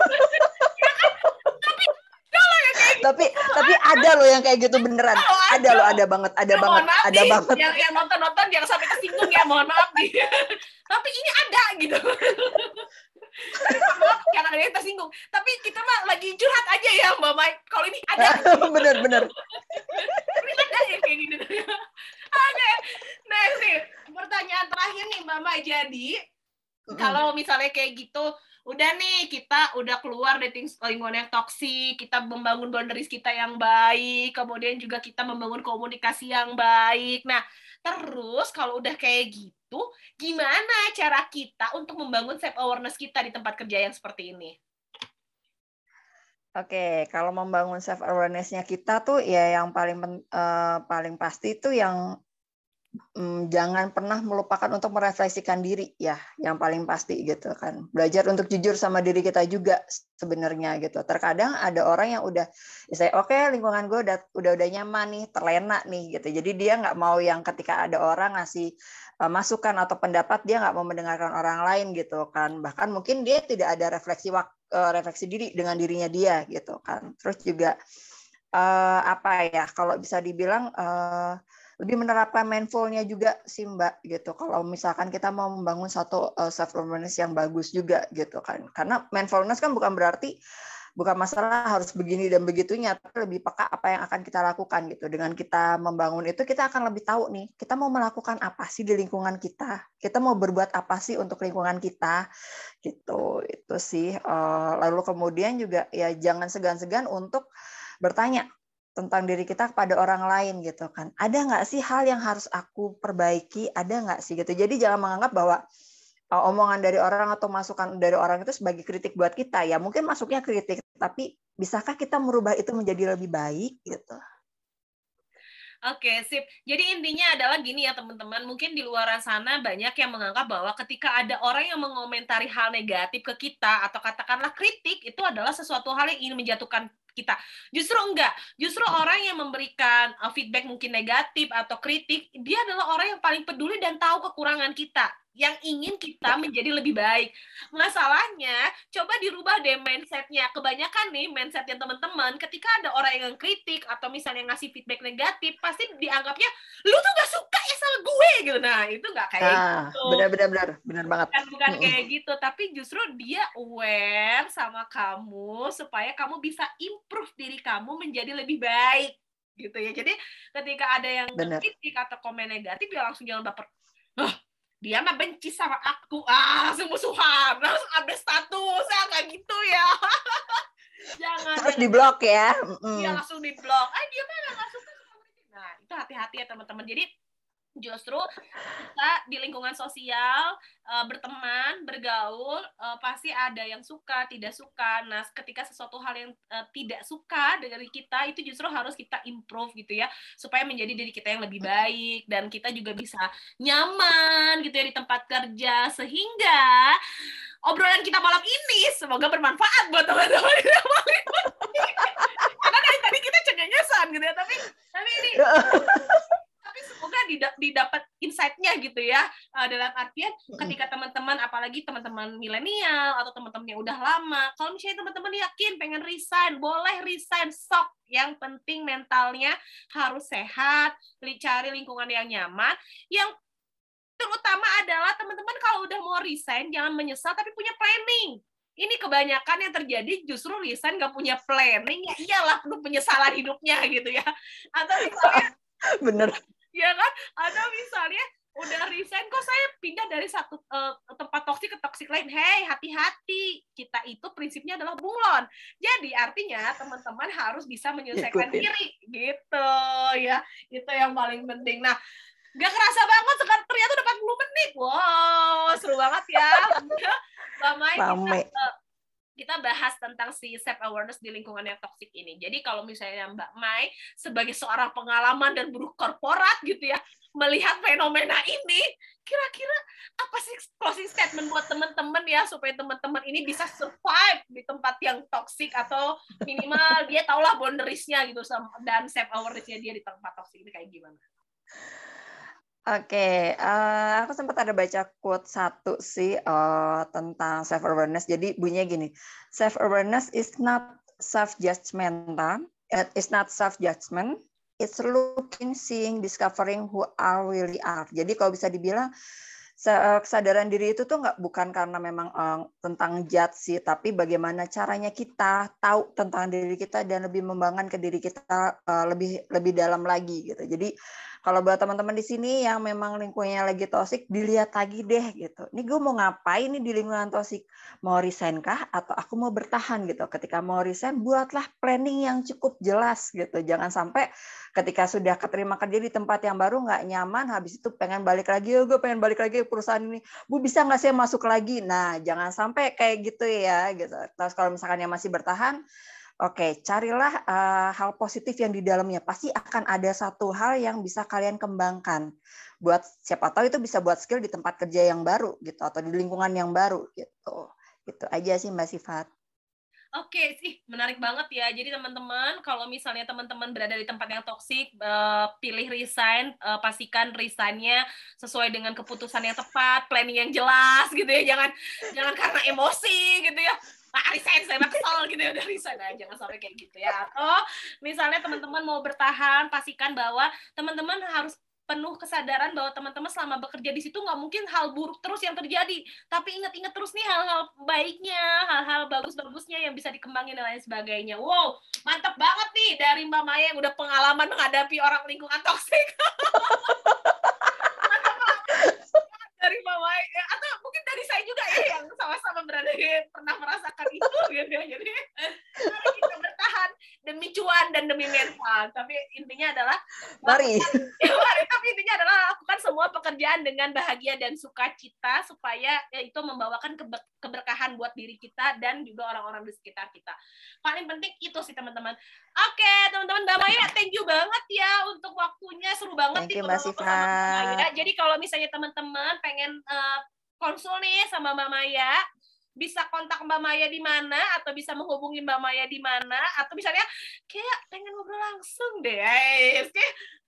Tapi tapi ada loh yang kayak gitu beneran. Oh, Ada loh, ada banget, ada Ya, banget, mohon maaf ada nih, banget. yang yang nonton nonton jangan sampai kesinggung ya mohon maaf nih. Tapi ini ada gitu. Maaf karena ada yang tersinggung. Tapi kita mah lagi curhat aja ya mbak Mai. Kalau ini ada. Bener bener. ini ada ya kayak gitu oke next nih pertanyaan terakhir nih mbak Mai. Jadi kalau misalnya kayak gitu udah nih kita udah keluar dating lingkungan yang toksik kita membangun boundaries kita yang baik kemudian juga kita membangun komunikasi yang baik. Nah terus kalau udah kayak gitu gimana cara kita untuk membangun self awareness kita di tempat kerja yang seperti ini? Oke, kalau membangun self awareness-nya kita tuh ya yang paling eh, paling pasti itu yang mm, jangan pernah melupakan untuk merefleksikan diri ya, yang paling pasti gitu kan. Belajar untuk jujur sama diri kita juga sebenarnya gitu. Terkadang ada orang yang udah ya saya oke lingkungan gue udah udah udah nyaman nih, terlena nih gitu. Jadi dia nggak mau yang ketika ada orang ngasih eh, masukan atau pendapat dia nggak mau mendengarkan orang lain gitu kan. Bahkan mungkin dia tidak ada refleksi eh, refleksi diri dengan dirinya dia gitu kan. Terus juga eh, apa ya kalau bisa dibilang lebih menerapkan mindfulnya juga sih mbak gitu. Kalau misalkan kita mau membangun satu self awareness yang bagus juga gitu kan. Karena mindfulness kan bukan berarti bukan masalah harus begini dan begitunya tapi lebih peka apa yang akan kita lakukan gitu. Dengan kita membangun itu kita akan lebih tahu nih kita mau melakukan apa sih di lingkungan kita? Kita mau berbuat apa sih untuk lingkungan kita? Gitu itu sih Eh, lalu kemudian juga ya jangan segan-segan untuk bertanya tentang diri kita kepada orang lain gitu kan. Ada nggak sih hal yang harus aku perbaiki? Ada nggak sih gitu. Jadi jangan menganggap bahwa uh, omongan dari orang atau masukan dari orang itu sebagai kritik buat kita. Ya mungkin masuknya kritik, tapi bisakah kita merubah itu menjadi lebih baik gitu? Oke, sip. Jadi intinya adalah gini ya teman-teman, mungkin di luar sana banyak yang menganggap bahwa ketika ada orang yang mengomentari hal negatif ke kita atau katakanlah kritik itu adalah sesuatu hal yang ingin menjatuhkan kita. Justru enggak. Justru orang yang memberikan uh, feedback mungkin negatif atau kritik, dia adalah orang yang paling peduli dan tahu kekurangan kita, yang ingin kita menjadi lebih baik. Masalahnya, coba dirubah deh mindsetnya. Kebanyakan nih mindsetnya teman-teman, ketika ada orang yang kritik atau misalnya ngasih feedback negatif, pasti dianggapnya lu tuh gak suka ya sama gue gitu. Nah itu nggak kayak Ah, gitu. benar benar benar banget. Bukan bukan Mm-mm. kayak gitu, tapi justru dia aware sama kamu supaya kamu bisa improve diri kamu menjadi lebih baik gitu ya. Jadi ketika ada yang kritik atau komen negatif ya langsung jangan baper. Dia mah benci sama aku. Ah, langsung musuhan. Langsung update status. Ya kayak gitu ya. jangan. Terus jangan. di blok ya. Dia Mm-mm. langsung di blok. Ah, dia mah nggak suka sama. Nah, itu hati-hati ya teman-teman. Jadi justru kita di lingkungan sosial eh, berteman, bergaul eh, pasti ada yang suka, tidak suka. Nah, ketika sesuatu hal yang eh, tidak suka dari kita itu justru harus kita improve gitu ya, supaya menjadi diri kita yang lebih baik dan kita juga bisa nyaman gitu ya di tempat kerja sehingga obrolan kita malam ini semoga bermanfaat buat teman-teman. Karena dari tadi kita cengengesan gitu ya, tapi tapi ini didapat insight-nya gitu ya. Eh, dalam artian ketika teman-teman apalagi teman-teman milenial atau teman-teman yang udah lama kalau misalnya teman-teman yakin pengen resign boleh resign. Sok yang penting mentalnya harus sehat cari lingkungan yang nyaman. Yang terutama adalah teman-teman kalau udah mau resign jangan menyesal tapi punya planning. Ini kebanyakan yang terjadi justru resign gak punya planning ya iyalah penuh penyesalan hidupnya gitu ya. Atau misalnya bener ya kan? Atau misalnya udah resign kok saya pindah dari satu uh, tempat toksik ke toksik lain? Hey hati-hati. Kita itu prinsipnya adalah bunglon jadi artinya teman-teman harus bisa menyelesaikan Ikutin. diri. Gitu ya. Itu yang paling penting. Nah Gak kerasa banget sekarang. Ternyata udah 40 menit. Wow, seru banget ya. Mbak Mai, kita, kita bahas tentang si self awareness di lingkungan yang toksik ini. Jadi kalau misalnya Mbak Mai sebagai seorang pengalaman dan buruh korporat gitu ya, melihat fenomena ini, kira-kira apa sih closing statement buat teman-teman ya supaya teman-teman ini bisa survive di tempat yang toksik atau minimal dia tahulah boundariesnya gitu dan self awarenessnya dia di tempat toksik ini kayak gimana? Oke, uh, aku sempat ada baca quote satu sih uh, tentang self awareness. Jadi bunyinya gini, self awareness is not self judgmental, it's not self judgment, it's looking, seeing, discovering who are really are. Jadi kalau bisa dibilang kesadaran diri itu tuh nggak bukan karena memang uh, tentang judge sih, tapi bagaimana caranya kita tahu tentang diri kita dan lebih membangun ke diri kita uh, lebih lebih dalam lagi gitu. Jadi kalau buat teman-teman di sini yang memang lingkungannya lagi toksik, dilihat lagi deh gitu. Ini gue mau ngapain nih di lingkungan toksik? Mau resign kah atau aku mau bertahan gitu. Ketika mau resign, buatlah planning yang cukup jelas gitu. Jangan sampai ketika sudah keterima kerja di tempat yang baru nggak nyaman, habis itu pengen balik lagi, oh, gue pengen balik lagi ke perusahaan ini. Bu bisa nggak saya masuk lagi? Nah, jangan sampai kayak gitu ya gitu. Terus kalau misalkan yang masih bertahan, Oke, carilah uh, hal positif yang di dalamnya. Pasti akan ada satu hal yang bisa kalian kembangkan. Buat siapa tahu itu bisa buat skill di tempat kerja yang baru gitu atau di lingkungan yang baru gitu. Itu aja sih Mbak Sifat. Oke sih, menarik banget ya. Jadi teman-teman, kalau misalnya teman-teman berada di tempat yang toksik, uh, pilih resign, uh, pastikan resignnya sesuai dengan keputusan yang tepat, planning yang jelas gitu ya. Jangan jangan karena emosi gitu ya ah resign saya kesel gitu ya udah resign jangan sampai kayak gitu ya atau misalnya teman-teman mau bertahan pastikan bahwa teman-teman harus penuh kesadaran bahwa teman-teman selama bekerja di situ nggak mungkin hal buruk terus yang terjadi. Tapi ingat-ingat terus nih hal-hal baiknya hal-hal bagus-bagusnya yang bisa dikembangin dan lain sebagainya. Wow mantap banget nih dari Mbak Maya yang udah pengalaman menghadapi orang lingkungan toksik atau mungkin dari saya juga ya yang sama-sama berada di pernah merasakan itu gitu ya jadi kita bertahan demi cuan dan demi mental tapi intinya adalah mari. ya, mari tapi intinya adalah lakukan semua pekerjaan dengan bahagia dan sukacita supaya ya, itu membawakan keber keberkahan buat diri kita dan juga orang-orang di sekitar kita. Paling penting itu sih teman-teman oke teman-teman Mbak Maya thank you banget ya untuk waktunya seru banget thank you, Mbak Siva. jadi kalau misalnya teman-teman pengen uh, konsul nih sama Mbak Maya, bisa kontak Mbak Maya di mana atau bisa menghubungi Mbak Maya di mana atau misalnya kayak pengen ngobrol langsung deh.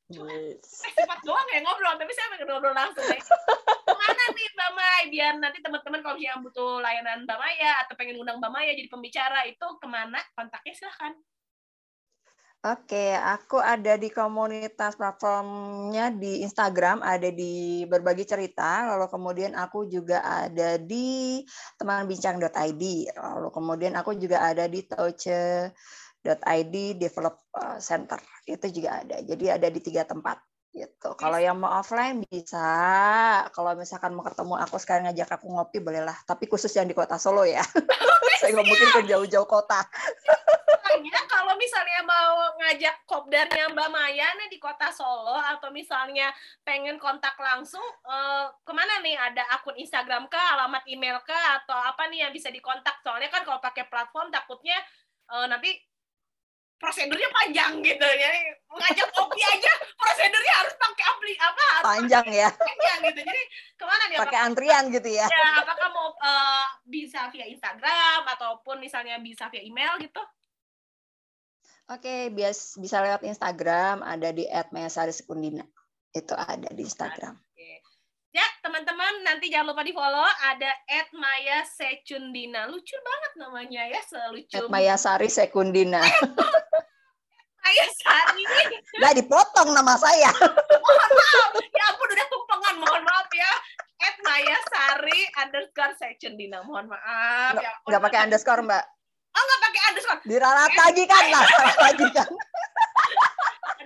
Kayak yes. cepat doang ya ngobrol, tapi saya pengen ngobrol langsung deh. Ke mana nih Mbak Maya? Biar nanti teman-teman kalau yang butuh layanan Mbak Maya atau pengen undang Mbak Maya jadi pembicara itu ke mana? Kontaknya silahkan. Oke, aku ada di komunitas platformnya di Instagram, ada di berbagi cerita, lalu kemudian aku juga ada di temanbincang.id, lalu kemudian aku juga ada di touch.id Develop eh, Center, itu juga ada. Jadi ada di tiga tempat gitu. Kalau yang mau offline bisa, kalau misalkan mau ketemu aku sekarang ngajak aku ngopi bolehlah, tapi khusus yang di kota Solo ya. Saya nggak mungkin ke jauh-jauh kota. Makanya kalau misalnya mau ngajak kopdarnya Mbak Maya nih di kota Solo atau misalnya pengen kontak langsung eh, ke mana nih? Ada akun Instagram kah alamat email kah atau apa nih yang bisa dikontak? Soalnya kan kalau pakai platform takutnya eh, nanti prosedurnya panjang gitu. Ya ngajak kopi aja prosedurnya harus pakai apli apa harus panjang ya. panjang gitu. Jadi ke mana nih pakai antrian gitu ya. Ya apakah mau uh, bisa via Instagram ataupun misalnya bisa via email gitu? Oke, bias bisa lewat Instagram, ada di @mayasarisekundina. Itu ada di Instagram. Ya, teman-teman, nanti jangan lupa di-follow ada Maya Secundina. Lucu banget namanya ya, selucu. Mayasari Sekundina. Maya Sari. Nggak dipotong nama saya. mohon maaf. Ya ampun, udah tumpengan. Mohon maaf ya. Maya Sari underscore section Dina. Mohon maaf. Nggak, ya, nggak pakai underscore mbak. Oh nggak pakai underscore. Diralat lagi kan lah, lagi kan.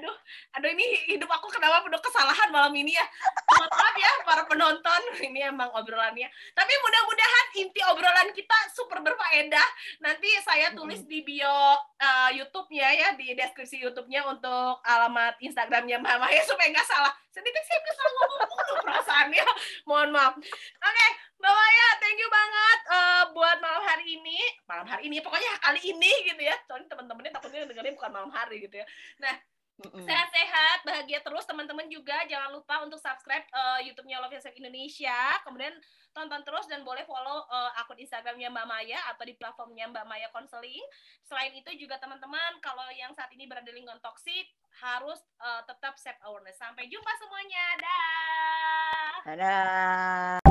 Aduh, aduh ini hidup aku kenapa penuh kesalahan malam ini ya. Mohon maaf ya para penonton. Ini emang obrolannya. Tapi mudah-mudahan inti obrolan kita super berfaedah. Nanti saya tulis di bio uh, YouTube-nya ya, di deskripsi YouTube-nya untuk alamat Instagramnya Mbak Maya supaya nggak salah. Sedikit saya bisa ngomong mulu perasaannya. Mohon maaf. Oke, Mbak Maya, thank you banget uh, buat malam hari ini. Malam hari ini, pokoknya kali ini gitu ya. Soalnya teman-temannya takutnya dengerin bukan malam hari gitu ya. Nah, Sehat-sehat, bahagia terus teman-teman juga. Jangan lupa untuk subscribe uh, YouTube-nya Love Yourself Indonesia. Kemudian tonton terus dan boleh follow uh, akun Instagramnya Mbak Maya atau di platformnya Mbak Maya Counseling. Selain itu juga teman-teman kalau yang saat ini berada di lingkungan toksik harus uh, tetap self awareness. Sampai jumpa semuanya. Dah. Dadah.